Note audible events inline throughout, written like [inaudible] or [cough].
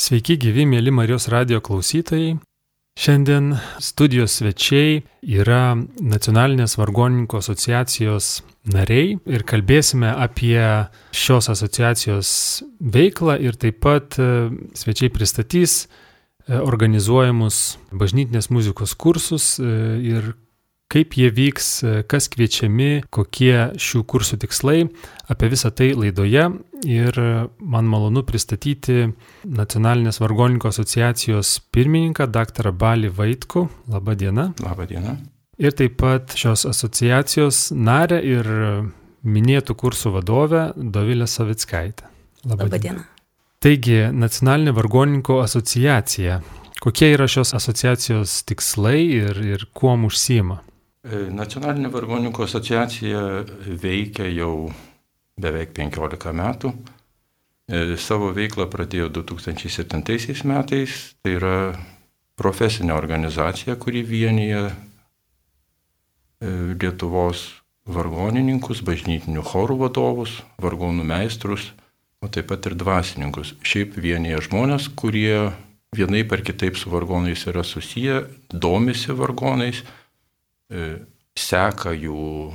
Sveiki gyvi, mėly Marijos radio klausytojai. Šiandien studijos svečiai yra Nacionalinės vargoninkų asociacijos nariai ir kalbėsime apie šios asociacijos veiklą ir taip pat e, svečiai pristatys e, organizuojamus bažnytinės muzikos kursus e, ir kaip jie vyks, kas kviečiami, kokie šių kursų tikslai. Apie visą tai laidoje ir man malonu pristatyti Nacionalinės vargoninkų asociacijos pirmininką, dr. Labą dieną. Labą dieną. Ir taip pat šios asociacijos narę ir minėtų kursų vadovę Dovilę Savickaitę. Labą, Labą dieną. Taigi, Nacionalinė vargoninkų asociacija. Kokie yra šios asociacijos tikslai ir, ir kuo užsima? E, Nacionalinė vargoninkų asociacija veikia jau beveik 15 metų. E, savo veiklą pradėjo 2007 metais. Tai yra profesinė organizacija, kuri vienyje Lietuvos vargonininkus, bažnytinių chorų vadovus, vargonų meistrus, o taip pat ir dvasininkus. Šiaip vienyje žmonės, kurie vienai par kitaip su vargonais yra susiję, domisi vargonais E, seka jų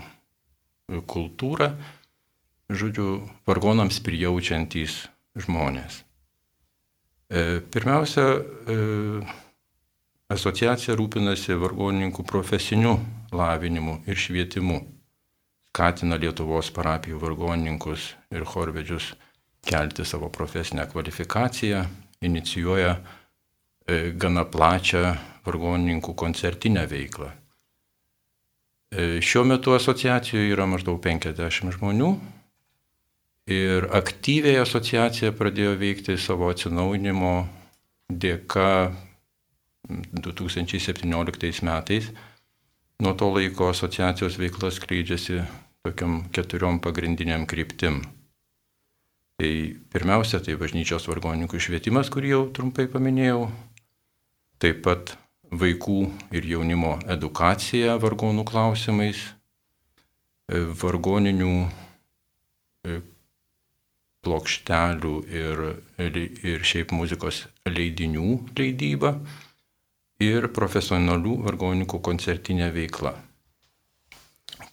kultūrą, žodžiu, vargonams prijaučiantys žmonės. E, pirmiausia, e, asociacija rūpinasi vargonininkų profesiniu lavinimu ir švietimu, skatina Lietuvos parapijų vargonininkus ir chorvedžius kelti savo profesinę kvalifikaciją, inicijuoja gana plačią vargonininkų koncertinę veiklą E, šiuo metu asociacijoje yra maždaug 50 žmonių ir aktyviai asociacija pradėjo veikti savo atsinaujinimo dėka 2017 metais. Nuo to laiko asociacijos veikla skleidžiasi tokiam keturiom pagrindiniam kryptim. Tai pirmiausia, tai bažnyčios vargoninkų švietimas, kurį jau trumpai paminėjau. Taip pat vaikų ir jaunimo edukacija vargonų klausimais, e, vargoninių e, plokštelių ir, ir šiaip muzikos leidinių leidyba ir profesionalių vargonininkų koncertinė veikla.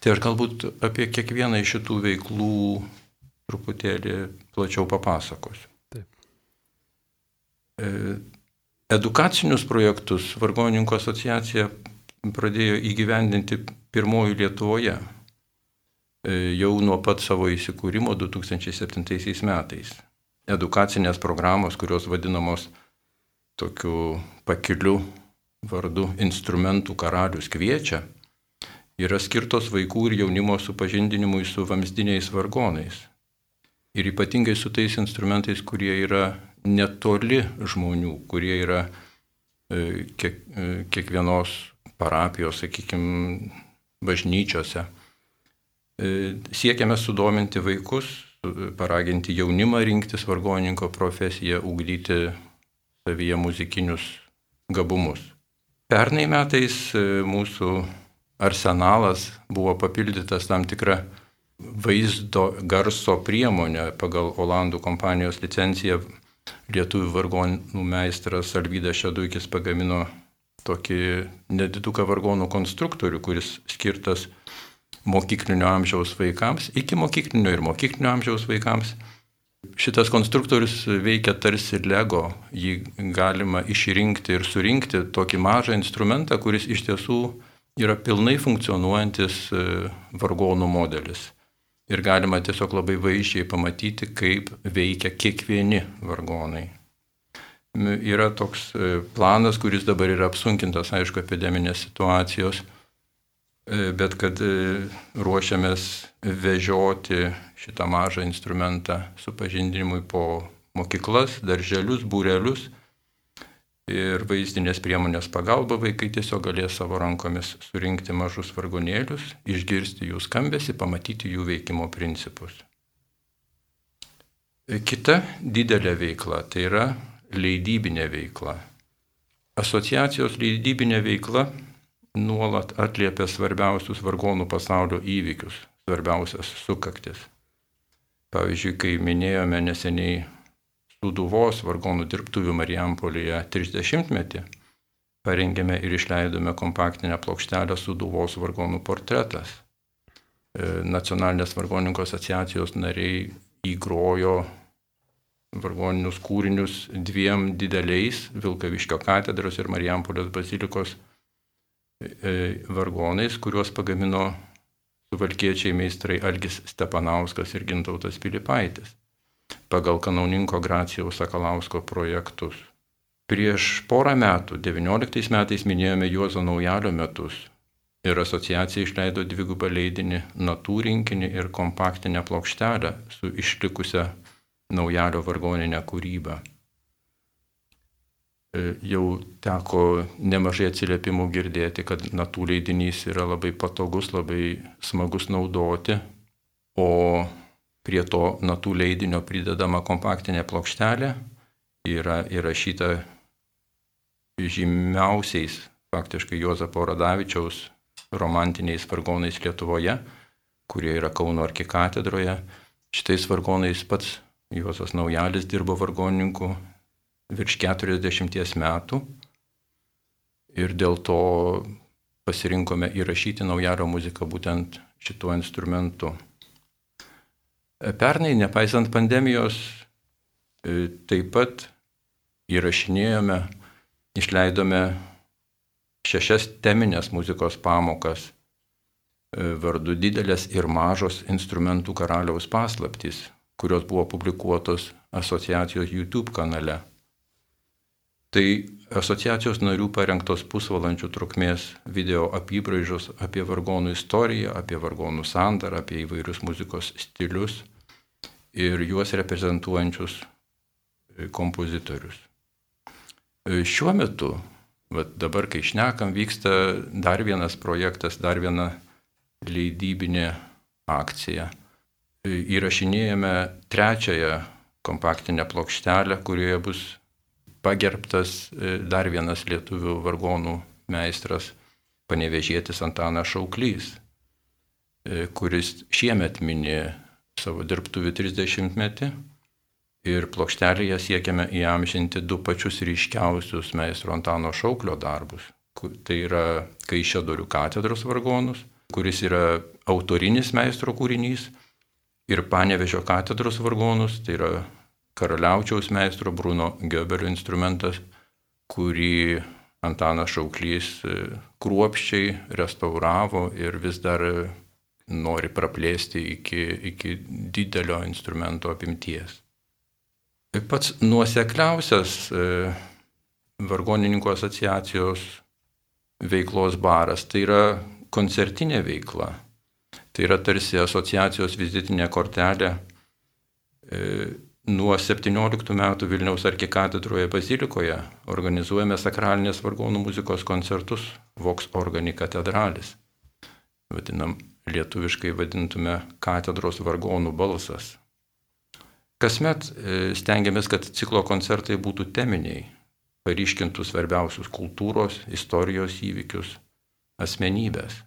Tai aš galbūt apie kiekvieną iš šitų veiklų truputėlį plačiau papasakosiu. Taip. E, Edukacinius projektus Vargonininkų asociacija pradėjo įgyvendinti pirmojų Lietuvoje e, jau nuo pat savo įsikūrimo 2007 metais. Edukacinės programos, kurios vadinamos tokiu pakiliu vardu instrumentų karalius kviečia, yra skirtos vaikų ir jaunimo supažindinimui su vamzdiniais vargonais. Ir ypatingai su tais instrumentais, kurie yra netoli žmonių, kurie yra e, kiek, e, kiekvienos parapijos, sakykime, bažnyčiose. E, siekiame sudominti vaikus, paraginti jaunimą rinktis vargonininko profesiją, ugdyti savyje muzikinius gabumus. Pernai metais mūsų arsenalas buvo papildytas tam tikrą vaizdo garso priemonę pagal Olandų kompanijos licenciją lietuvių vargonų meistras Alvydas Šeduikis pagamino tokį nediduką vargonų konstruktorių, kuris skirtas mokyklinio amžiaus vaikams, iki mokyklinio ir mokyklinio amžiaus vaikams. Šitas konstruktorius veikia tarsi Lego, jį galima išrinkti ir surinkti tokį mažą instrumentą, kuris iš tiesų yra pilnai funkcionuojantis e, vargonų modelis ir galima tiesiog labai vaizdžiai pamatyti, kaip veikia kiekvieni vargonai. Yra toks e, planas, kuris dabar yra apsunkintas, aišku, epideminės situacijos, e, bet kad e, ruošiamės vežioti šitą mažą instrumentą supažindinimui po mokyklas, darželius, būrelius ir vaizdinės priemonės pagalba vaikai tiesiog galės savo rankomis surinkti mažus vargonėlius, išgirsti jų skambesi, pamatyti jų veikimo principus. Kita didelė veikla tai yra leidybinė veikla. Asociacijos leidybinė veikla nuolat atliepia svarbiausius vargonų pasaulio įvykius, svarbiausias sukaktis. Pavyzdžiui, kai minėjome neseniai Suduvos vargonų dirbtuvių Marijampolėje 30-metį parengėme ir išleidome kompaktinę plokštelę Suduvos vargonų portretas. E, Nacionalinės vargoninkų asociacijos nariai įgrojo vargoninius kūrinius dviem dideliais Vilkaviškio katedros ir Marijampolės bazilikos e, vargonais, kuriuos pagamino suvalkiečiai meistrai Algis Stepanauskas ir Gintautas Pilipaitis pagal kanauninko Gracijaus Sakalausko projektus. Prieš porą metų, 19 metais minėjome Juozo Naujalio metus ir asociacija išleido dvigubą leidinį Natų rinkinį ir kompaktinę plokštelę su išlikusią Naujalio vargoninę kūrybą. E, jau teko nemažai atsiliepimų girdėti, kad natų leidinys yra labai patogus, labai smagus naudoti, o Prie to natų leidinio pridedama kompaktinė plokštelė yra įrašyta žymiausiais faktiškai Jozapo Radavičiaus romantiniais vargonais Lietuvoje, kurie yra Kauno arkikatedroje. Šitais vargonais pats Juozas Naujalis dirbo vargonininku virš 40 metų ir dėl to pasirinkome įrašyti naujalio muziką būtent šituo instrumentu. Pernai, nepaisant pandemijos, e, taip pat įrašinėjome, išleidome šešias teminės muzikos pamokas e, vardu didelės ir mažos instrumentų karaliaus paslaptys, kurios buvo publikuotos asociacijos YouTube kanale. Tai asociacijos narių parengtos pusvalandžių trukmės video apibraižos apie vargonų istoriją, apie vargonų sandarą, apie įvairius muzikos stilius ir juos reprezentuojančius e, kompozitorius. E, šiuo metu, dabar kai šnekam, vyksta dar vienas projektas, dar viena leidybinė akcija. E, įrašinėjame trečiąją kompaktinę plokštelę, kurioje bus pagerbtas dar vienas lietuvių vargonų meistras, panevežėtis Antanas Šauklys, kuris šiemet minė savo dirbtuvių 30 metį ir plokštelėje siekiame įamžinti du pačius ryškiausius meistro Antano Šauklio darbus. Tai yra Kaišėdorių katedros vargonus, kuris yra autorinis meistro kūrinys, ir Panevežio katedros vargonus, tai yra karaliaučiaus meistro Bruno Göberio instrumentas, kurį Antanas Šauklys e, kruopščiai restauravo ir vis dar nori praplėsti iki, iki didelio instrumento apimties. Pats nuosekliausias e, vargonininkų asociacijos veiklos baras tai yra koncertinė veikla. Tai yra tarsi asociacijos vizitinė kortelė. E, nuo 17 metų Vilniaus arkikatedroje bazilikoje organizuojame sakralinės vargonų muzikos koncertus Vox Organi katedralis. Vadinam lietuviškai vadintume katedros vargonų balsas. Kasmet e, stengiamės, kad ciklo koncertai būtų teminiai, paryškintų svarbiausius kultūros, istorijos įvykius, asmenybės.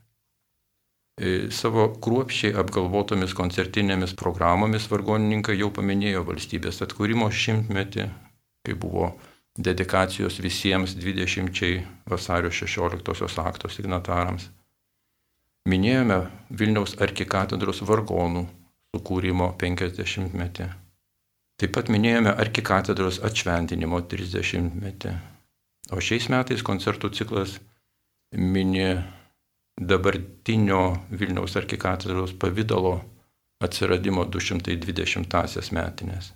E, savo kruopščiai apgalvotomis koncertinėmis programomis vargonininkai jau paminėjo valstybės atkūrimo šimtmetį, kai buvo dedikacijos visiems 20 vasario 16 akto signatarams Minėjome Vilniaus arkikatedros vargonų sukūrimo 50-metį. Taip pat minėjome arkikatedros atšventinimo 30-metį. O šiais metais koncertų ciklas mini dabartinio Vilniaus arkikatedros pavydalo atsiradimo 220-asias metinės.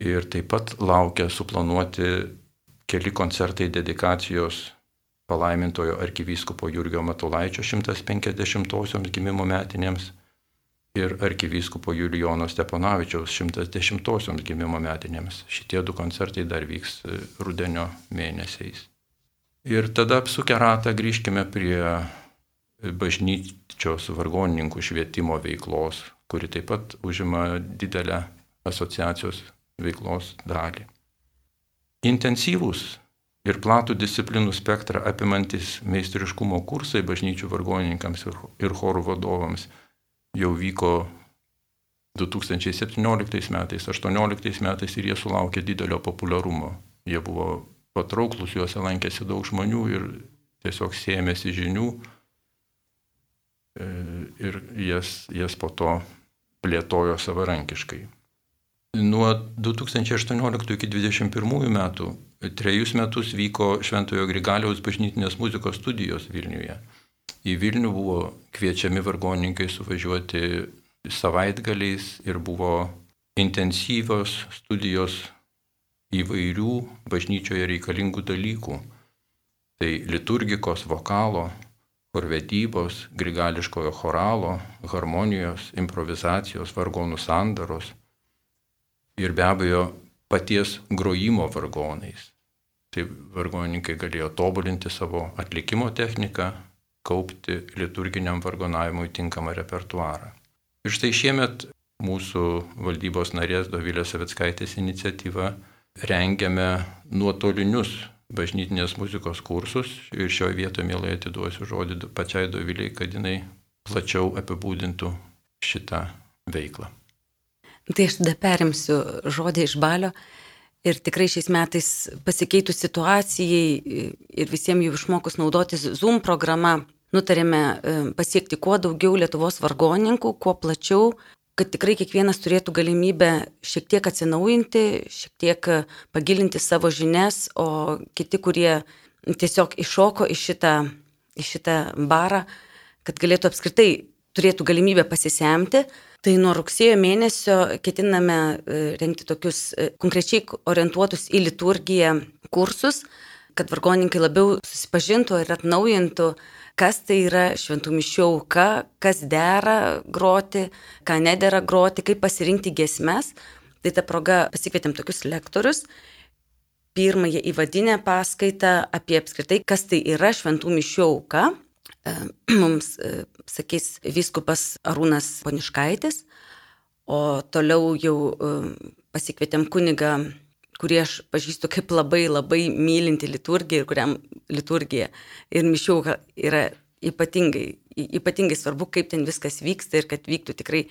Ir taip pat laukia suplanuoti keli koncertai dedikacijos palaimintojo arkivyskupo Jurgio Matulaičio 150-osioms gimimo metinėms ir arkivyskupo Julijono Steponavičiaus 110-osioms gimimo metinėms. Šitie du koncertai dar vyks e, rudenio mėnesiais. Ir tada apsukę ratą grįžkime prie bažnyčios vargonininkų švietimo veiklos, kuri taip pat užima didelę asociacijos veiklos dalį. Intensyvūs ir platų disciplinų spektrą apimantis meistriškumo kursai bažnyčių vargonininkams ir chorų vadovams jau vyko 2017 metais, 2018 metais ir jie sulaukė didelio populiarumo. Jie buvo patrauklus, juose lankėsi daug žmonių ir tiesiog sėmėsi žinių e, ir jas, jas po to plėtojo savarankiškai. Nuo 2018 iki 2021 metų trejus metus vyko Šventojo Grigaliaus bažnytinės muzikos studijos Vilniuje. Į Vilnių buvo kviečiami vargoninkai suvažiuoti savaitgaliais ir buvo intensyvios studijos įvairių bažnyčioje reikalingų dalykų. Tai liturgikos, vokalo, chorvedybos, grigališkojo choralo, harmonijos, improvizacijos, vargonų sandaros ir be abejo paties grojimo vargonais. Tai vargonininkai galėjo tobulinti savo atlikimo techniką, kaupti liturginiam vargonavimui tinkamą repertuarą. Ir štai šiemet mūsų valdybos narės Dovilės Savitskaitės iniciatyva rengiame nuotolinius bažnytinės muzikos kursus ir šioje vietoje mielai atiduosiu žodį pačiai Doviliai, kad jinai plačiau apibūdintų šitą veiklą. Tai aš tada perimsiu žodį iš balio. Ir tikrai šiais metais pasikeitus situacijai ir visiems jau išmokus naudotis Zoom programa, nutarėme e, pasiekti kuo daugiau Lietuvos vargoninkų, kuo plačiau, kad tikrai kiekvienas turėtų galimybę šiek tiek atsinaujinti, šiek tiek pagilinti savo žinias, o kiti, kurie tiesiog iššoko į šitą, į šitą barą, kad galėtų apskritai turėtų galimybę pasisemti. Tai nuo rugsėjo mėnesio ketiname e, rengti tokius e, konkrečiai orientuotus į liturgiją kursus, kad vargoninkai labiau susipažintų ir atnaujintų, kas tai yra šventų mišių auka, kas dera groti, ką nedėra groti, kaip pasirinkti gesmes. Tai tą progą pasikvietėm tokius lektorius. Pirmąją įvadinę paskaitą apie apskritai, kas tai yra šventų mišių auka, [clears throat] mums e, sakys viskupas Arūnas Poniškaitis, o toliau jau e, pasikvietėm kunigą, kurį aš pažįstu kaip labai labai mylinti liturgiją ir kuriam liturgija ir mišiau yra ypatingai, ypatingai svarbu, kaip ten viskas vyksta ir kad vyktų tikrai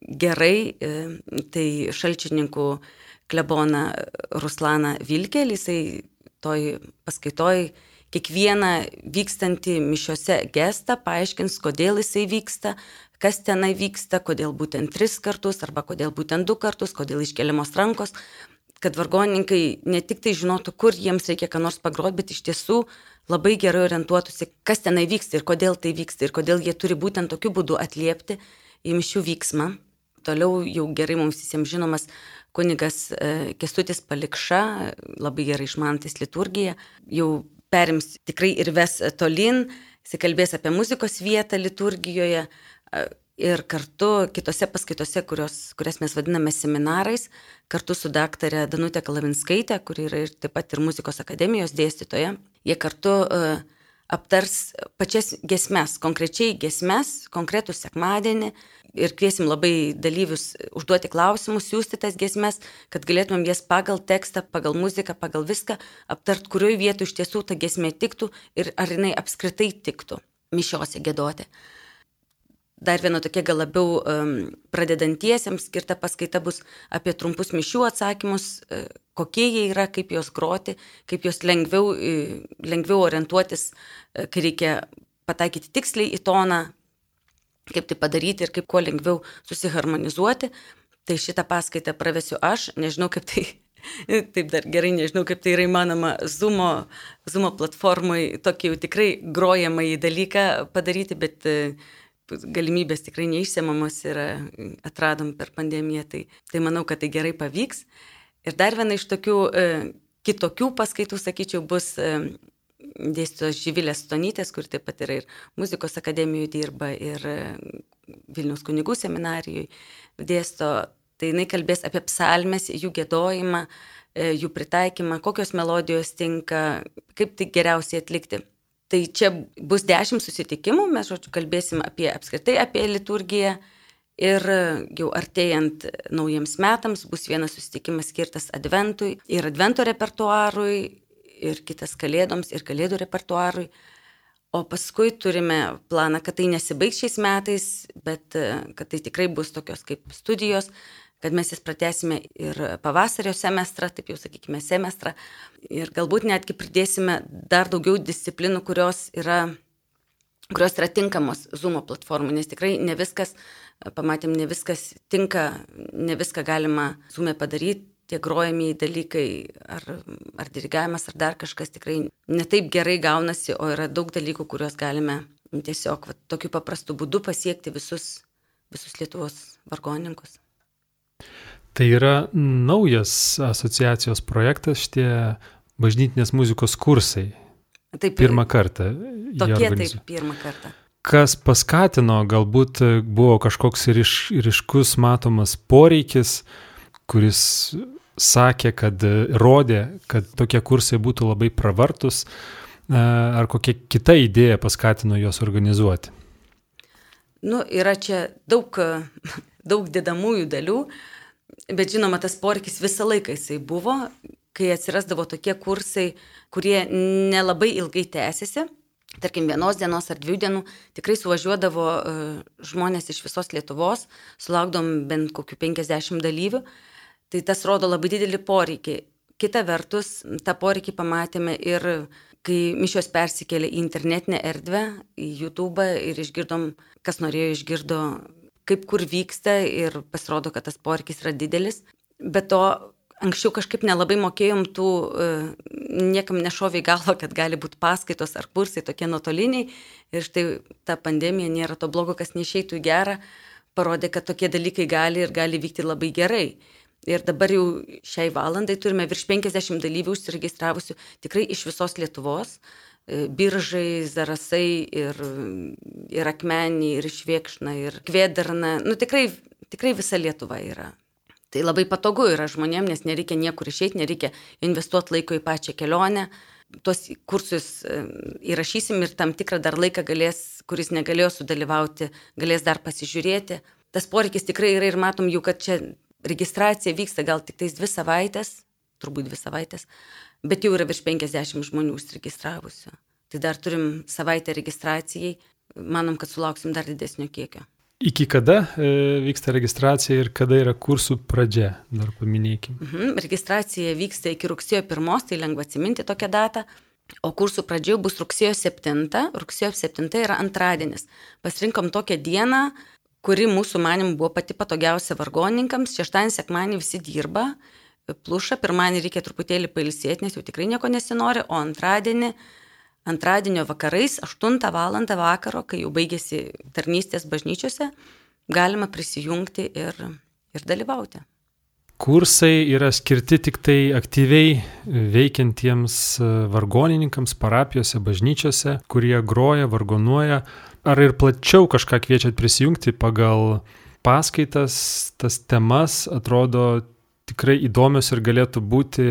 gerai. Tai šalčininkų klebona Ruslana Vilkelį, jisai toj paskaitoj kiekvieną vykstantį mišiose gestą paaiškins, kodėl jisai vyksta, kas tenai vyksta, kodėl būtent tris kartus arba kodėl būtent du kartus, kodėl iškeliamos rankos, kad vargonininkai ne tik tai žinotų, kur jiems reikia ką nors pagroti, bet iš tiesų labai gerai orientuotųsi, kas tenai vyksta ir kodėl tai vyksta ir kodėl jie turi būtent tokiu būdu atliepti į mišių vyksmą. Toliau jau gerai mums visiems žinomas kunigas e, Kestutis Palikša, labai gerai išmantis liturgiją, jau perims tikrai ir ves tolin, jis kalbės apie muzikos vietą liturgijoje ir kartu kitose paskaitose, kurios, kurias mes vadiname seminarais, kartu su daktarė Danutė Kalavinskaitė, kuri yra ir taip pat ir muzikos akademijos dėstytoja, jie kartu uh, aptars pačias gesmes, konkrečiai gesmes, konkretų sekmadienį ir kviesim labai dalyvius užduoti klausimus, siūsti tas gesmes, kad galėtumėm jas pagal tekstą, pagal muziką, pagal viską aptart, kurioje vietoje iš tiesų ta gesmė tiktų ir ar jinai apskritai tiktų mišiose gėdoti. Dar viena tokia gal labiau um, pradedantiesiems skirta paskaita bus apie trumpus mišių atsakymus, uh, kokie jie yra, kaip juos groti, kaip juos lengviau, lengviau orientuotis, uh, kai reikia pataikyti tiksliai į toną, kaip tai padaryti ir kaip kuo lengviau susiharmonizuoti. Tai šitą paskaitą pravesiu aš, nežinau kaip tai [laughs] taip dar gerai, nežinau, kaip tai yra įmanoma Zumo, Zumo platformai tokį jau tikrai grojamą į dalyką padaryti, bet galimybės tikrai neišsiemamos ir atradom per pandemiją, tai, tai manau, kad tai gerai pavyks. Ir dar viena iš tokių e, kitokių paskaitų, sakyčiau, bus e, dėstytos Žyvilės Stonytės, kur taip pat yra ir muzikos akademijoje dirba, ir e, Vilnius kunigų seminarijoje dėsto. Tai jinai kalbės apie psalmes, jų gėdojimą, e, jų pritaikymą, kokios melodijos tinka, kaip tai geriausiai atlikti. Tai čia bus dešimt susitikimų, mes, žodžiu, kalbėsim apie apskritai apie liturgiją ir jau artėjant naujiems metams bus vienas susitikimas skirtas adventui ir advento repertuarui ir kitas kalėdoms ir kalėdų repertuarui. O paskui turime planą, kad tai nesibaigs šiais metais, bet kad tai tikrai bus tokios kaip studijos, kad mes jas pratesime ir pavasario semestrą, taip jau sakykime, semestrą. Ir galbūt netgi pridėsime dar daugiau disciplinų, kurios yra, kurios yra tinkamos Zoom platformų, nes tikrai ne viskas, pamatėm, ne viskas tinka, ne viską galima Zoom padaryti. Tie grojamieji dalykai, ar, ar dirigavimas, ar dar kažkas tikrai netaip gerai gaunasi, o yra daug dalykų, kuriuos galime tiesiog va, tokiu paprastu būdu pasiekti visus, visus Lietuvos vargoninkus. Tai yra naujas asociacijos projektas, šitie bažnytinės muzikos kursai. Taip, pirmą kartą. Tokie taip, pirmą kartą. Kas paskatino, galbūt buvo kažkoks ryš, ryškus matomas poreikis, kuris sakė, kad rodė, kad tokie kursai būtų labai pravartus, ar kokia kita idėja paskatino juos organizuoti? Nu, yra čia daug, daug dedamųjų dalių. Bet žinoma, tas poreikis visą laiką jisai buvo, kai atsirasdavo tokie kursai, kurie nelabai ilgai tęsiasi. Tarkim, vienos dienos ar dviejų dienų tikrai suvažiuodavo uh, žmonės iš visos Lietuvos, sulaukdom bent kokių 50 dalyvių. Tai tas rodo labai didelį poreikį. Kita vertus, tą poreikį pamatėme ir kai mišios persikėlė į internetinę erdvę, į YouTube ir išgirdom, kas norėjo, išgirdo kaip kur vyksta ir pasirodo, kad tas poreikis yra didelis. Bet to anksčiau kažkaip nelabai mokėjom tų, e, niekam nešovė į galvą, kad gali būti paskaitos ar kursai tokie nuotoliniai. Ir štai ta pandemija nėra to blogo, kas neišeitų į gerą, parodė, kad tokie dalykai gali ir gali vykti labai gerai. Ir dabar jau šiai valandai turime virš 50 dalyvių užsiregistravusių tikrai iš visos Lietuvos. E, biržai, zarasai ir, ir akmenį, ir šviekšna, ir kvedarna. Nu, tikrai, tikrai visa Lietuva yra. Tai labai patogu yra žmonėm, nes nereikia niekur išeiti, nereikia investuoti laiko į pačią kelionę. Tuos kursus e, įrašysim ir tam tikrą dar laiką galės, kuris negalėjo sudalyvauti, galės dar pasižiūrėti. Tas poreikis tikrai yra ir matom jau, kad čia registracija vyksta gal tik tais dvi savaitės, turbūt dvi savaitės bet jau yra virš 50 žmonių užsiregistravusių. Tai dar turim savaitę registracijai, manom, kad sulauksim dar didesnio kiekio. Iki kada e, vyksta registracija ir kada yra kursų pradžia, dar paminėkime. Mhm, registracija vyksta iki rugsėjo 1, tai lengva atsiminti tokią datą, o kursų pradžia bus rugsėjo 7, rugsėjo 7 yra antradienis. Pasirinkom tokią dieną, kuri mūsų manim buvo pati patogiausia vargoninkams, šeštadienį, sekmanį visi dirba, pluša, pirmadienį reikia truputėlį pailsėti, nes jau tikrai nieko nesinori, o antradienį, antradienio vakarais, 8 val. vakaro, kai jau baigėsi tarnystės bažnyčiose, galima prisijungti ir, ir dalyvauti. Kursai yra skirti tik tai aktyviai veikiantiems vargonininkams parapijose, bažnyčiose, kurie groja, vargonuoja. Ar ir plačiau kažką kviečiat prisijungti pagal paskaitas, tas temas atrodo tikrai įdomios ir galėtų būti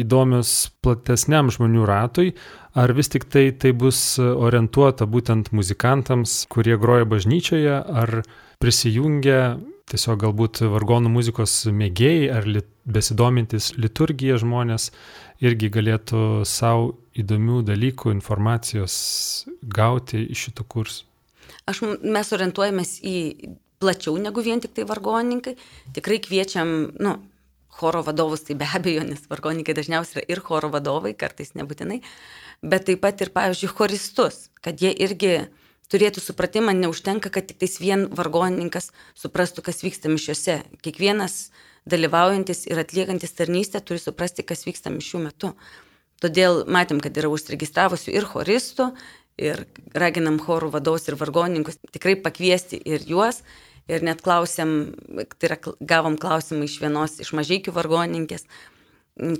įdomios platesniam žmonių ratui, ar vis tik tai tai bus orientuota būtent muzikantams, kurie groja bažnyčioje, ar prisijungia tiesiog galbūt vargonų muzikos mėgėjai ar lit, besidomintis liturgija žmonės irgi galėtų savo įdomių dalykų, informacijos gauti iš šitų kursų. Aš, mes orientuojamės į plačiau negu vien tik tai vargonininkai. Tikrai kviečiam, nu, choro vadovus, tai be abejo, nes vargonininkai dažniausiai yra ir choro vadovai, kartais nebūtinai, bet taip pat ir, pavyzdžiui, choristus, kad jie irgi turėtų supratimą, neužtenka, kad tik tais vien vargonininkas suprastų, kas vyksta mišiuose. Kiekvienas dalyvaujantis ir atliekantis tarnystę turi suprasti, kas vyksta mišių metu. Todėl matėm, kad yra užsiregistravusių ir choristų, ir raginam chorų vadovus ir vargonininkus tikrai pakviesti ir juos ir net klausėm, tai yra gavom klausimą iš vienos iš mažykių vargoninkės,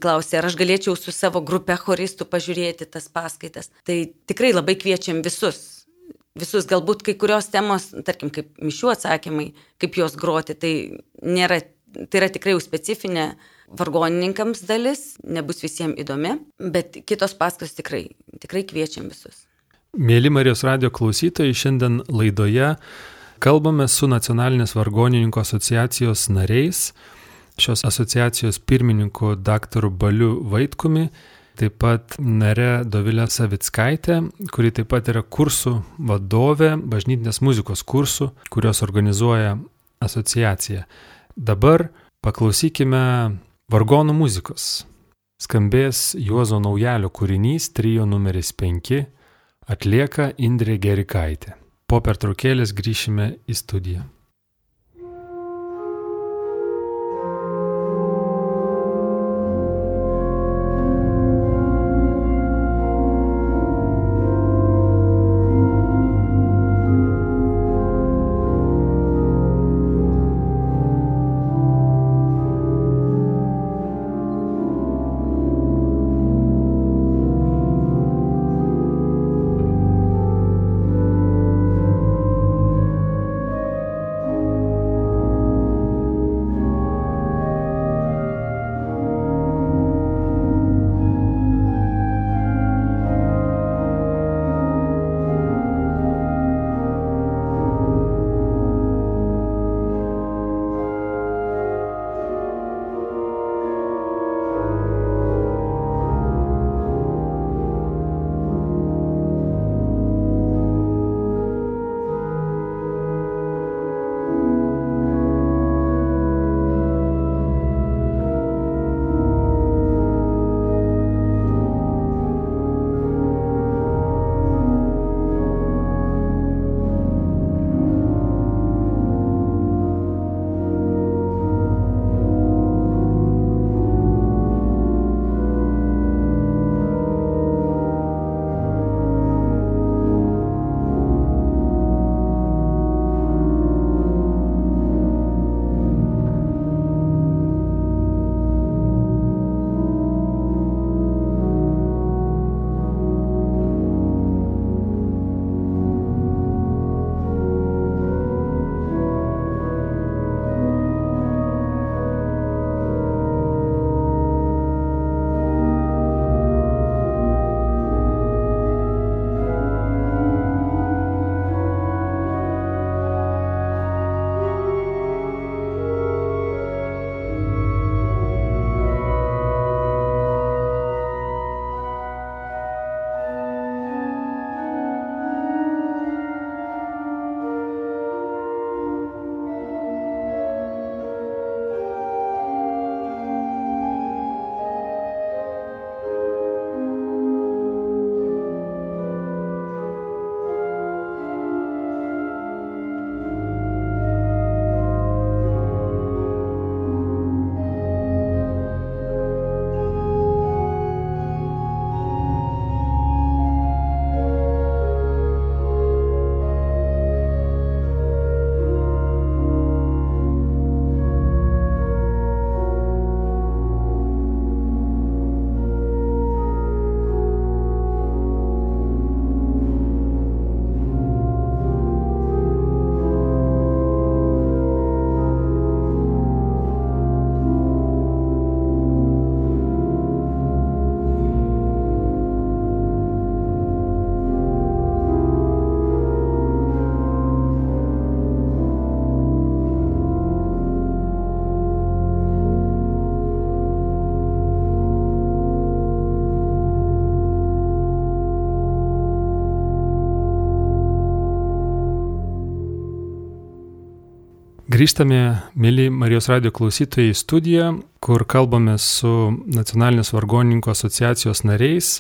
klausė, ar aš galėčiau su savo grupe choristų pažiūrėti tas paskaitas. Tai tikrai labai kviečiam visus. Visus galbūt kai kurios temos, tarkim, kaip mišių atsakymai, kaip juos groti, tai, nėra, tai yra tikrai jau specifinė vargonininkams dalis, nebus visiems įdomi, bet kitos paskaitos tikrai, tikrai kviečiam visus. Mėly Marijos radio klausytojai, šiandien laidoje Kalbame su Nacionalinės vargonininkų asociacijos nariais, šios asociacijos pirmininku dr. Baliu Vaitkumi, taip pat nare Dovilė Savickaitė, kuri taip pat yra kursų vadovė, bažnytinės muzikos kursų, kurios organizuoja asociacija. Dabar paklausykime vargonų muzikos. Skambės Juozo Naujalio kūrinys trijo numeris 5 atlieka Indrė Gerikaitė. Po pertraukėlės grįšime į studiją. Grįžtame, mėly Marijos radio klausytojai, į studiją, kur kalbame su Nacionalinės vargoninkų asociacijos nariais,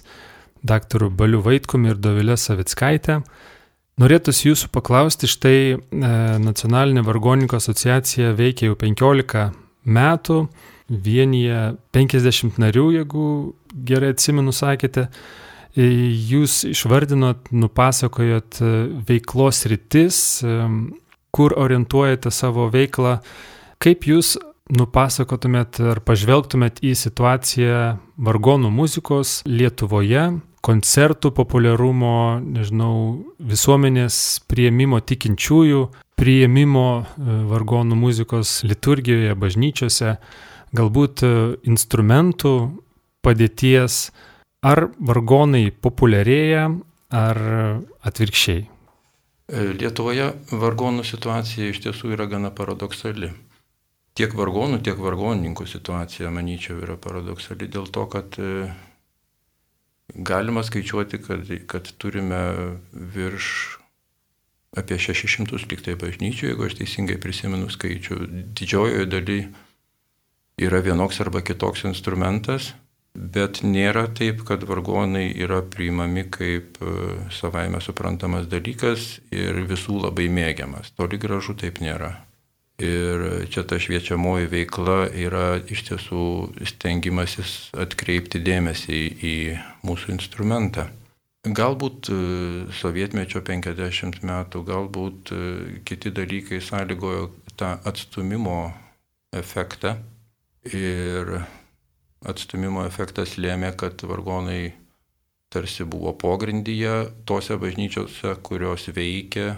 daktaru Baliu Vaitkumi ir Dovilė Savickaitė. Norėtųsi jūsų paklausti, štai e, Nacionalinė vargoninkų asociacija veikia jau 15 metų, vienyje 50 narių, jeigu gerai atsimenu, sakėte. E, jūs išvardinot, nupasakojot e, veiklos rytis, kur orientuojate savo veiklą, kaip jūs nupasakotumėt ar pažvelgtumėt į situaciją vargonų muzikos Lietuvoje, koncertų populiarumo, nežinau, visuomenės prieimimo tikinčiųjų, prieimimo e, vargonų muzikos liturgijoje, bažnyčiose, galbūt e, instrumentų padėties, ar vargonai populiarėja, ar atvirkščiai. Lietuvoje vargonų situacija iš tiesų yra gana paradoksali. Tiek vargonų, tiek vargonininkų situacija, manyčiau, yra paradoksali dėl to, kad e, Galima skaičiuoti, kad, kad turime virš apie 600 liktai bažnyčių, jeigu aš teisingai prisimenu skaičių. Didžiojoje daly yra vienoks arba kitoks instrumentas, bet nėra taip, kad vargonai yra priimami kaip e, savaime suprantamas dalykas ir visų labai mėgiamas. Toli gražu taip nėra. Ir čia ta šviečiamoji veikla yra iš tiesų stengimasis atkreipti dėmesį į mūsų instrumentą. Galbūt e, sovietmečio 50 metų, galbūt e, kiti dalykai sąlygojo tą atstumimo efektą ir atstumimo efektas lėmė, kad vargonai tarsi buvo pogrindyje tose bažnyčiose, kurios veikia,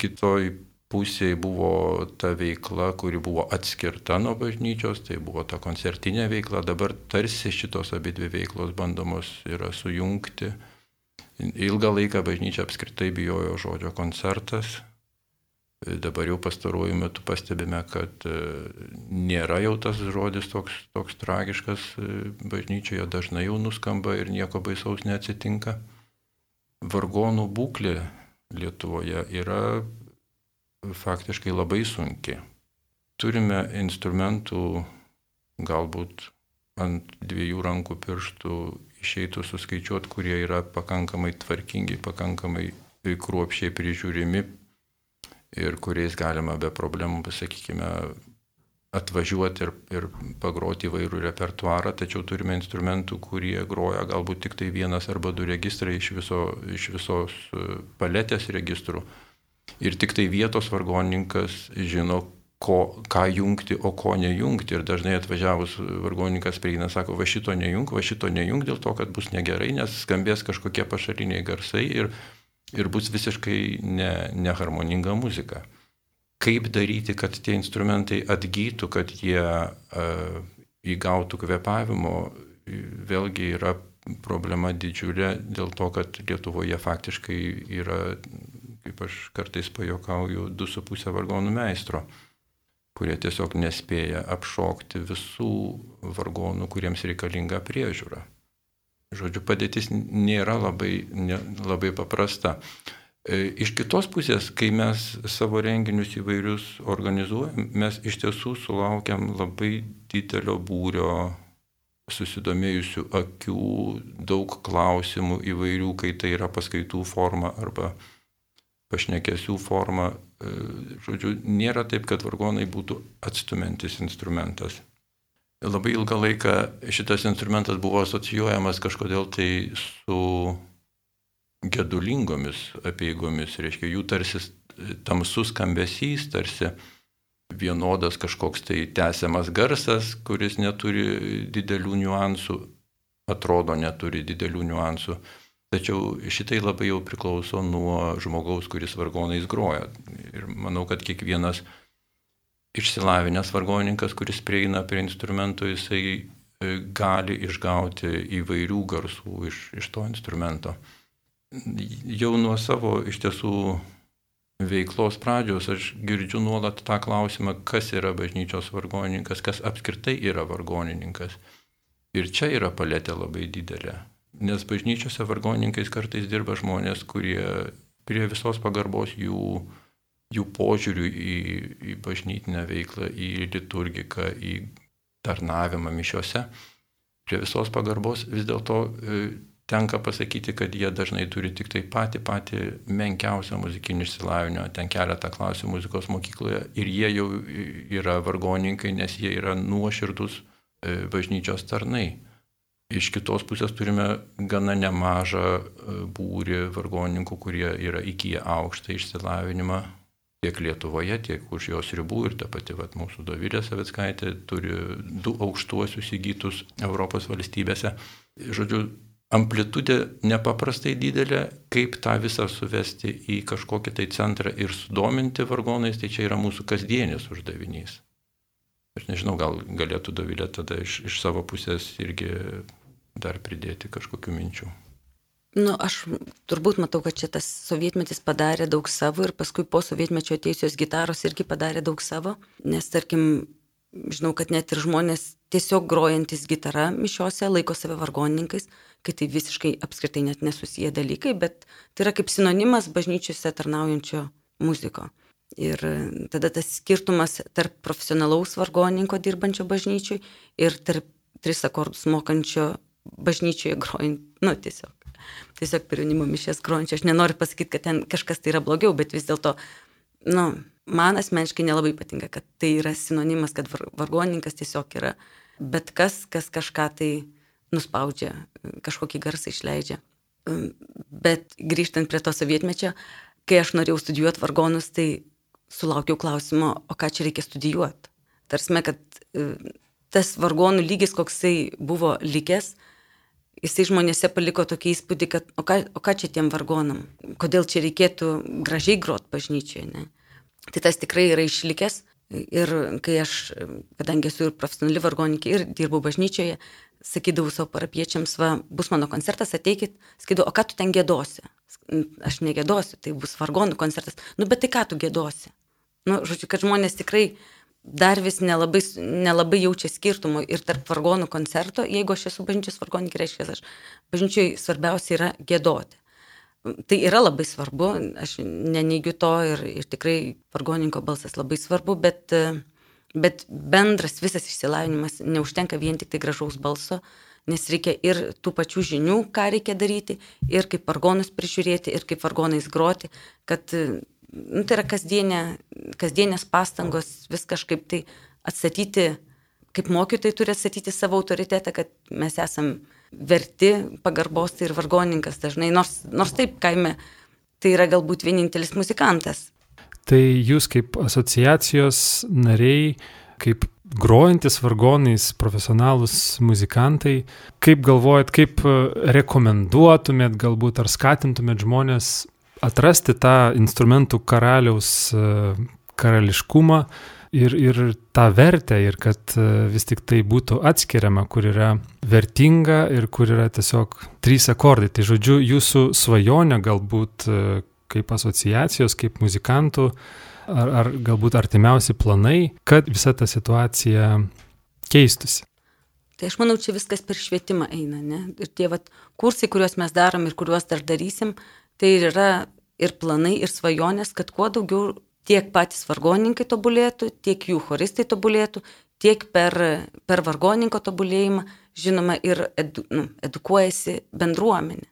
kitoj pusėje buvo ta veikla, kuri buvo atskirta nuo bažnyčios, tai buvo ta koncertinė veikla, dabar tarsi šitos abi dvi veiklos bandomos yra sujungti. Ilgą laiką bažnyčia apskritai bijojo žodžio koncertas, Dabar jau pastaruoju metu pastebime, kad e, nėra jau tas žodis toks, toks tragiškas e, bažnyčioje, dažnai jau nuskamba ir nieko baisaus neatsitinka. Vargonų būklė Lietuvoje yra faktiškai labai sunki. Turime instrumentų galbūt ant dviejų rankų pirštų išeitų suskaičiuoti, kurie yra pakankamai tvarkingi, pakankamai kruopšiai prižiūrimi, ir kuriais galima be problemų, sakykime, atvažiuoti ir, ir pagroti įvairių repertuarą, tačiau turime instrumentų, kurie groja galbūt tik tai vienas arba du registrai iš, viso, iš visos e, paletės registrų. Ir tik tai vietos vargonininkas žino, ko, ką jungti, o ko nejungti. Ir dažnai atvažiavus vargonininkas prieina, sako, va šito nejung, va šito nejung dėl to, kad bus negerai, nes skambės kažkokie pašaliniai garsai ir ir bus visiškai ne, neharmoninga muzika. Kaip daryti, kad tie instrumentai atgytų, kad jie uh, įgautų kvepavimo, vėlgi yra problema didžiulė dėl to, kad Lietuvoje faktiškai yra, kaip aš kartais pajokauju, 2,5 vargonų meistro, kurie tiesiog nespėja apšokti visų vargonų, kuriems reikalinga priežiūra. Žodžiu, padėtis nėra labai, ne, labai paprasta. E, iš kitos pusės, kai mes savo renginius įvairius organizuojam, mes iš tiesų sulaukiam labai didelio būrio susidomėjusių akių, daug klausimų įvairių, kai tai yra paskaitų forma arba pašnekesių forma. E, žodžiu, nėra taip, kad vargonai būtų atstumiantis instrumentas. Labai ilgą laiką šitas instrumentas buvo asocijuojamas kažkodėl tai su gedulingomis apieigomis, reiškia jų tarsi tamsus skambesys, tarsi vienodas kažkoks tai tęsiamas garsas, kuris neturi didelių niuansų, atrodo neturi didelių niuansų. Tačiau šitai labai jau priklauso nuo žmogaus, kuris vargonais groja. Ir manau, kad kiekvienas išsilavinęs vargonininkas, kuris prieina prie instrumento, jisai e, gali išgauti įvairių garsų iš, iš to instrumento. Jau nuo savo iš tiesų veiklos pradžios aš girdžiu nuolat tą klausimą, kas yra bažnyčios vargonininkas, kas apskritai yra vargonininkas. Ir čia yra paletė labai didelė. Nes bažnyčiose vargonininkais kartais dirba žmonės, kurie prie visos pagarbos jų jų požiūrių į, į bažnytinę veiklą, į liturgiką, į tarnavimą mišiuose, prie visos pagarbos vis dėlto e, tenka pasakyti, kad jie dažnai turi tik tai patį patį menkiausią muzikinį išsilavinimą, ten keletą klasių muzikos mokykloje ir jie jau yra vargoninkai, nes jie yra nuoširdus e, bažnyčios tarnai. Iš kitos pusės turime gana nemažą e, būrį vargonininkų, kurie yra įgyję aukštą išsilavinimą, tiek Lietuvoje, tiek už jos ribų ir ta pati vat, mūsų Dovilė Savitskaitė turi du aukštuosius įgytus Europos valstybėse. Žodžiu, amplitudė nepaprastai didelė, kaip tą visą suvesti į kažkokį tai centrą ir sudominti vargonais, tai čia yra mūsų kasdienis uždavinys. Aš nežinau, gal galėtų Dovilė tada iš, iš savo pusės irgi dar pridėti kažkokių minčių. Nu, aš turbūt matau, kad čia tas sovietmetis padarė daug savo ir paskui po sovietmečio ateisios gitaros irgi padarė daug savo, nes tarkim žinau, kad net ir žmonės tiesiog grojantis gitarą mišiuose laiko save vargonininkais, kai tai visiškai apskritai net nesusiję dalykai, bet tai yra kaip sinonimas bažnyčiose tarnaujančio muziko. Ir tada tas skirtumas tarp profesionalaus vargoninko dirbančio bažnyčiui ir tarp tris akordus mokančio bažnyčioje grojant, nu tiesiog, tiesiog per jaunimo mišės grojančio. Aš nenoriu pasakyti, kad ten kažkas tai yra blogiau, bet vis dėlto, nu, man asmeniškai nelabai patinka, kad tai yra sinonimas, kad vargoninkas tiesiog yra bet kas, kas kažką tai nuspaudžia, kažkokį garsą išleidžia. Bet grįžtant prie to sovietmečio, kai aš norėjau studijuoti vargonus, tai sulaukiau klausimo, o ką čia reikia studijuoti. Tarsime, kad tas vargonų lygis, koksai buvo likęs, jisai žmonėse paliko tokį įspūdį, kad o ką, o ką čia tiem vargonam, kodėl čia reikėtų gražiai grot bažnyčioje. Ne? Tai tas tikrai yra išlikęs. Ir kai aš, kadangi esu ir profesionali vargoninkė ir dirbu bažnyčioje, sakydavau savo parapiečiams, va, bus mano koncertas, ateikit, sakydavau, o ką tu ten gėdosi? Aš negėdosiu, tai bus vargonų koncertas. Nu, bet tai ką tu gėdosi? Nu, žodžiu, kad žmonės tikrai dar vis nelabai, nelabai jaučia skirtumų ir tarp vargonų koncerto, jeigu aš esu bažnyčios vargoninkė, reiškia, aš bažnyčiai svarbiausia yra gėdoti. Tai yra labai svarbu, aš neneigiu to ir, ir tikrai vargoninko balsas labai svarbu, bet, bet bendras visas išsilavinimas neužtenka vien tik tai gražaus balso, nes reikia ir tų pačių žinių, ką reikia daryti, ir kaip vargonus prižiūrėti, ir kaip vargonais groti, kad nu, tai yra kasdienė, kasdienės pastangos vis kažkaip tai atstatyti, kaip mokytojai turi atstatyti savo autoritetą, kad mes esame verti pagarbos tai ir vargoninkas dažnai, nors, nors taip kaime tai yra galbūt vienintelis muzikantas. Tai jūs kaip asociacijos nariai, kaip grojantis vargonais profesionalus muzikantai, kaip galvojat, kaip rekomenduotumėt galbūt ar skatintumėt žmonės atrasti tą instrumentų karaliaus karališkumą, ir, ir tą vertę, ir kad e, vis tik tai būtų atskiriama, kur yra vertinga ir kur yra tiesiog trys akordai. Tai žodžiu, jūsų svajonė galbūt e, kaip asociacijos, kaip muzikantų, ar, ar galbūt artimiausi planai, kad visa ta situacija keistusi. Tai aš manau, čia viskas per švietimą eina, ne? Ir tie vat, kursai, kuriuos mes darom ir kuriuos dar darysim, tai yra ir planai, ir svajonės, kad kuo daugiau tiek patys vargoninkai tobulėtų, tiek jų choristai tobulėtų, tiek per, per vargoninko tobulėjimą, žinoma, ir edu, nu, edukuojasi bendruomenė.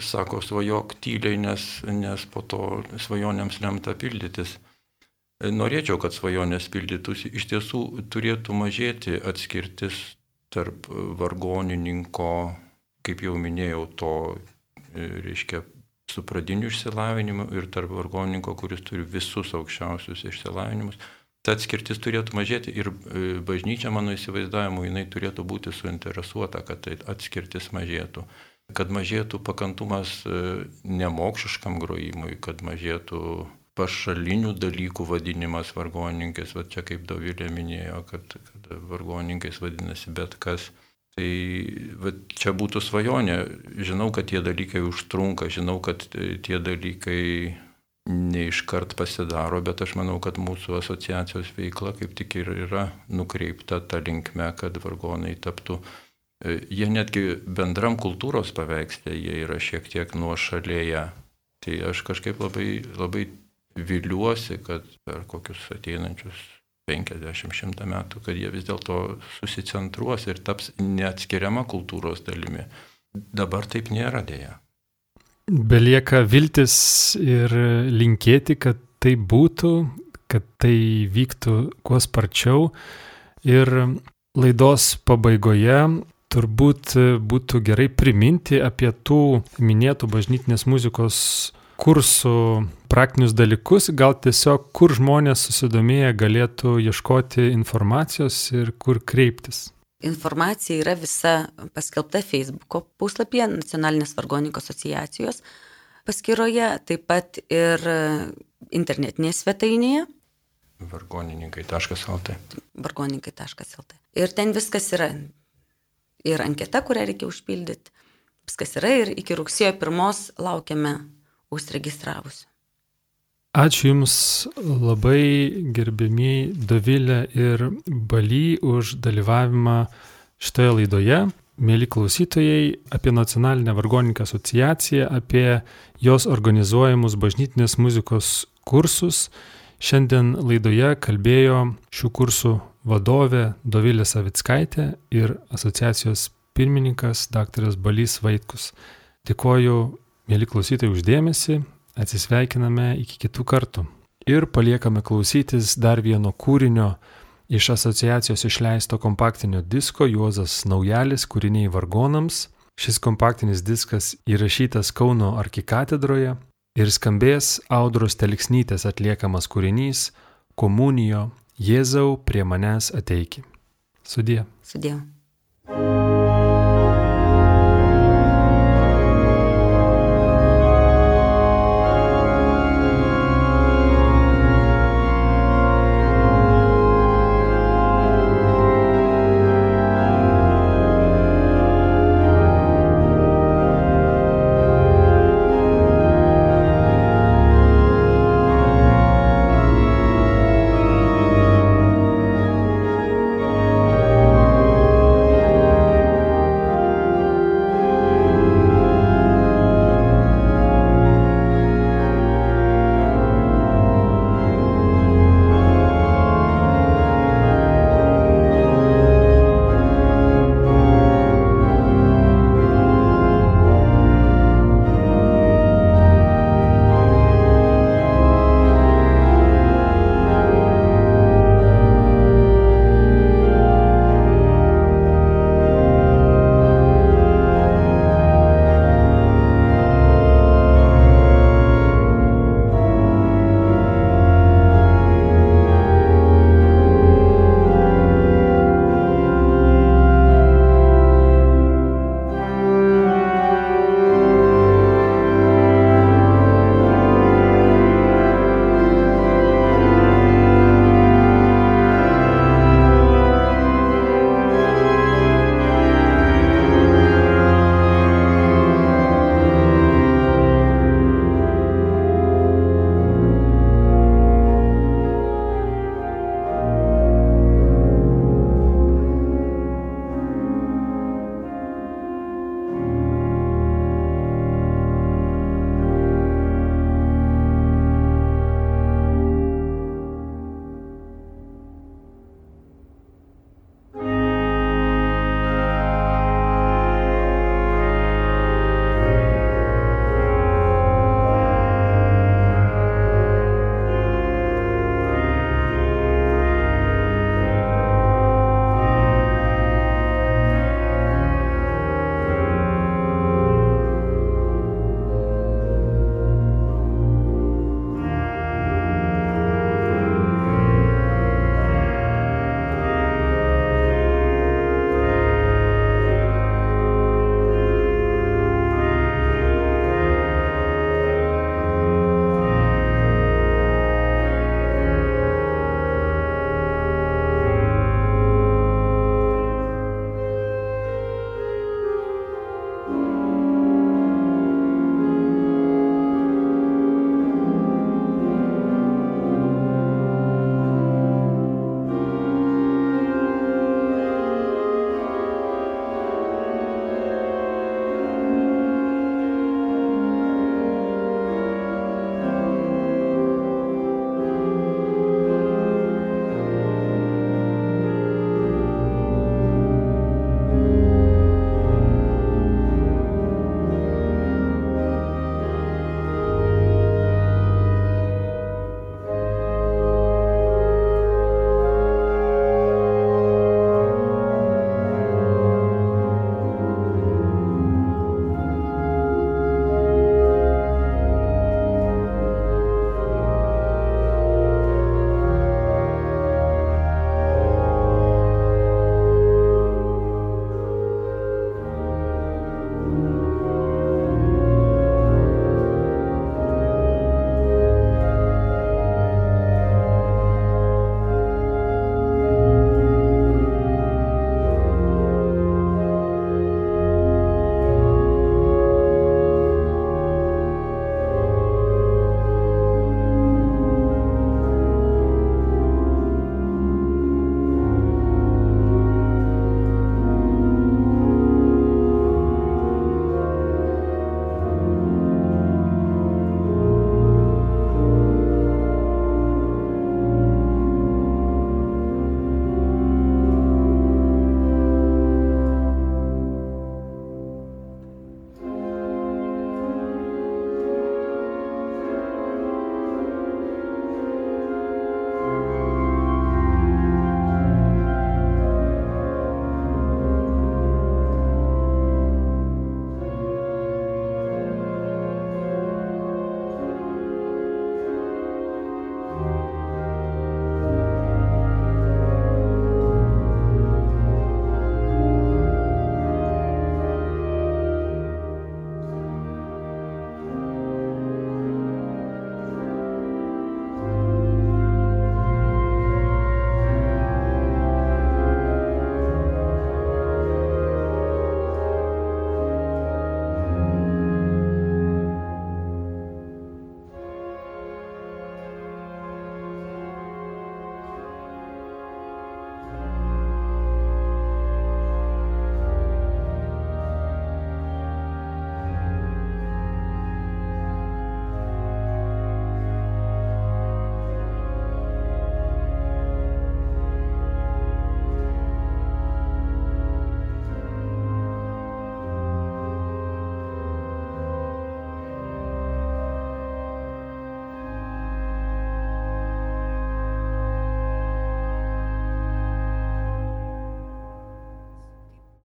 Sako, svajok tyliai, nes, nes po to svajonėms lemta pildytis. Norėčiau, kad svajonės pildytųsi. Iš tiesų turėtų mažėti atskirtis tarp vargonininko, kaip jau minėjau, to, reiškia, su pradiniu išsilavinimu ir tarp vargonininko, kuris turi visus aukščiausius išsilavinimus. Ta atskirtis turėtų mažėti ir e, bažnyčia, mano įsivaizdavimu, jinai turėtų būti suinteresuota, kad tai atskirtis mažėtų. Kad mažėtų pakantumas e, nemokšiškam grojimui, kad mažėtų pašalinių dalykų vadinimas vargoninkais, va čia kaip Dovilė minėjo, kad, kad vargoninkais vadinasi bet kas Tai čia būtų svajonė. Žinau, kad tie dalykai užtrunka, žinau, kad tie dalykai neiškart pasidaro, bet aš manau, kad mūsų asociacijos veikla kaip tik ir yra nukreipta tą linkmę, kad vargonai taptų. E, jie netgi bendram kultūros paveikslė, jie yra šiek tiek nuošalėje. Tai aš kažkaip labai, labai viliuosi, kad per kokius ateinančius 50-100 metų, kad jie vis dėlto susicentruos ir taps neatskiriama kultūros dalimi. Dabar taip nėra dėja. Belieka viltis ir linkėti, kad tai būtų, kad tai vyktų kuo sparčiau. Ir laidos pabaigoje turbūt būtų gerai priminti apie tų minėtų bažnytinės muzikos kursų praktinius dalykus, gal tiesiog kur žmonės susidomėję galėtų ieškoti informacijos ir kur kreiptis. Informacija yra visa paskelbta Facebook puslapyje Nacionalinės vargoniko asociacijos paskyroje, taip pat ir internetinėje svetainėje. Vargonininkai.lt. Vargonininkai.lt. Ir ten viskas yra. Ir anketa, kurią reikia užpildyti. Viskas yra ir iki rugsėjo pirmos laukiame užsiregistravusių. Ačiū Jums labai gerbėmiai Dovilė ir Baly už dalyvavimą šitoje laidoje. Mėly klausytojai, apie Nacionalinę vargonininką asociaciją, apie jos organizuojamus bažnytinės muzikos kursus. Šiandien laidoje kalbėjo šių kursų vadovė Dovilė Savickaitė ir asociacijos pirmininkas dr. Balys Vaitkus. Dėkoju, mėly klausytojai, uždėmesi, atsisveikiname iki kitų kartų. Ir paliekame klausytis dar vieno kūrinio iš asociacijos išleisto kompaktinio disko Juozas Naujalis kūriniai vargonams. Šis kompaktinis diskas įrašytas Kauno arkikatedroje ir skambės Audros Teliksnytės atliekamas kūrinys Komunijo Jėzau prie manęs ateiki. Sudie. Sudie.